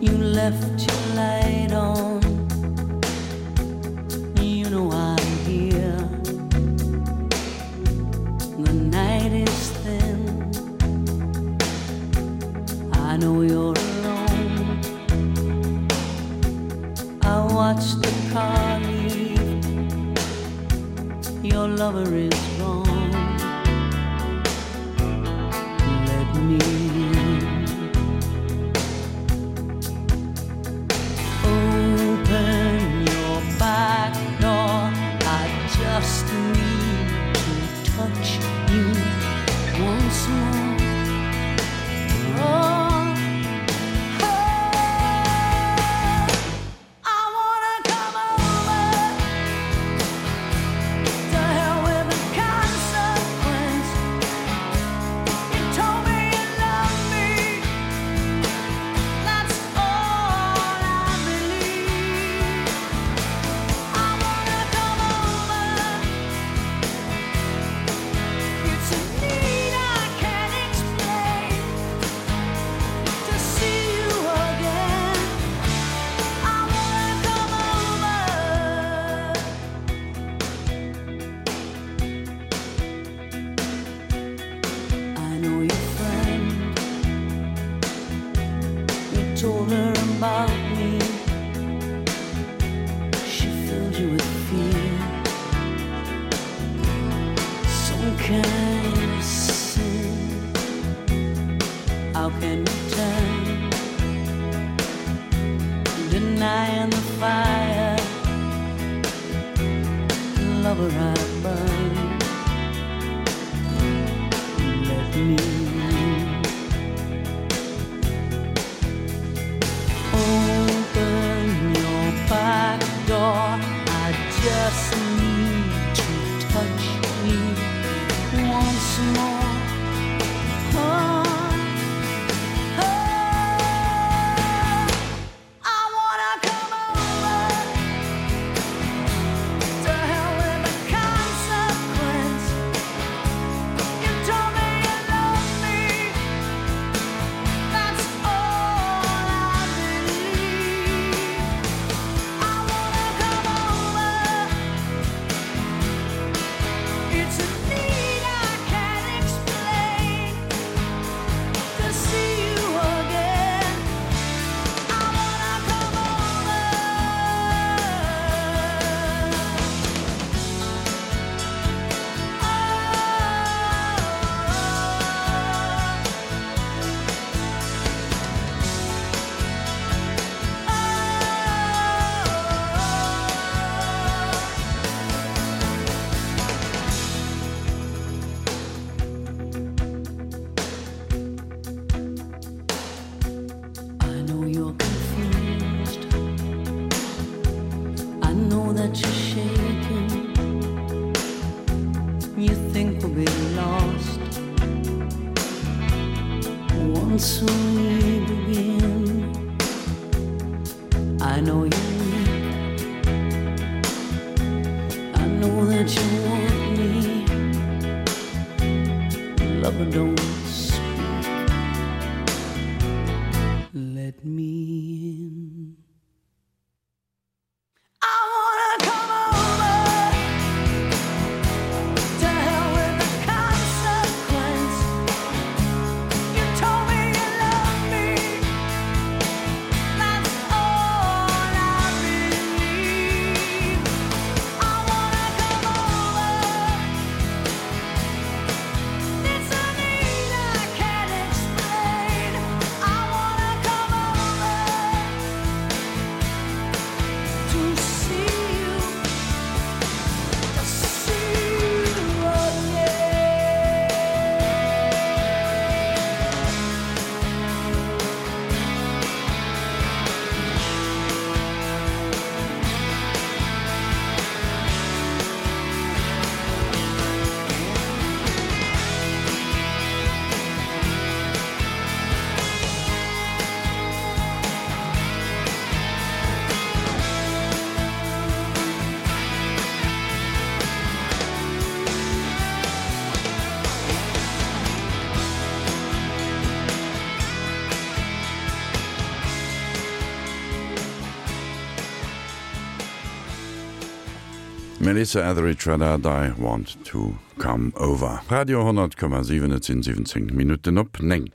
You left your light on. You know I'm here. The night is thin. I know you're alone. I watch the car leave. Your lover is wrong. consume how can you turn? Denying the fire, lover, I burn. Let me. soon we begin. I know you. Melissa Ethery Trader die want to come over. Radio 10,7 17 Minuten op neng.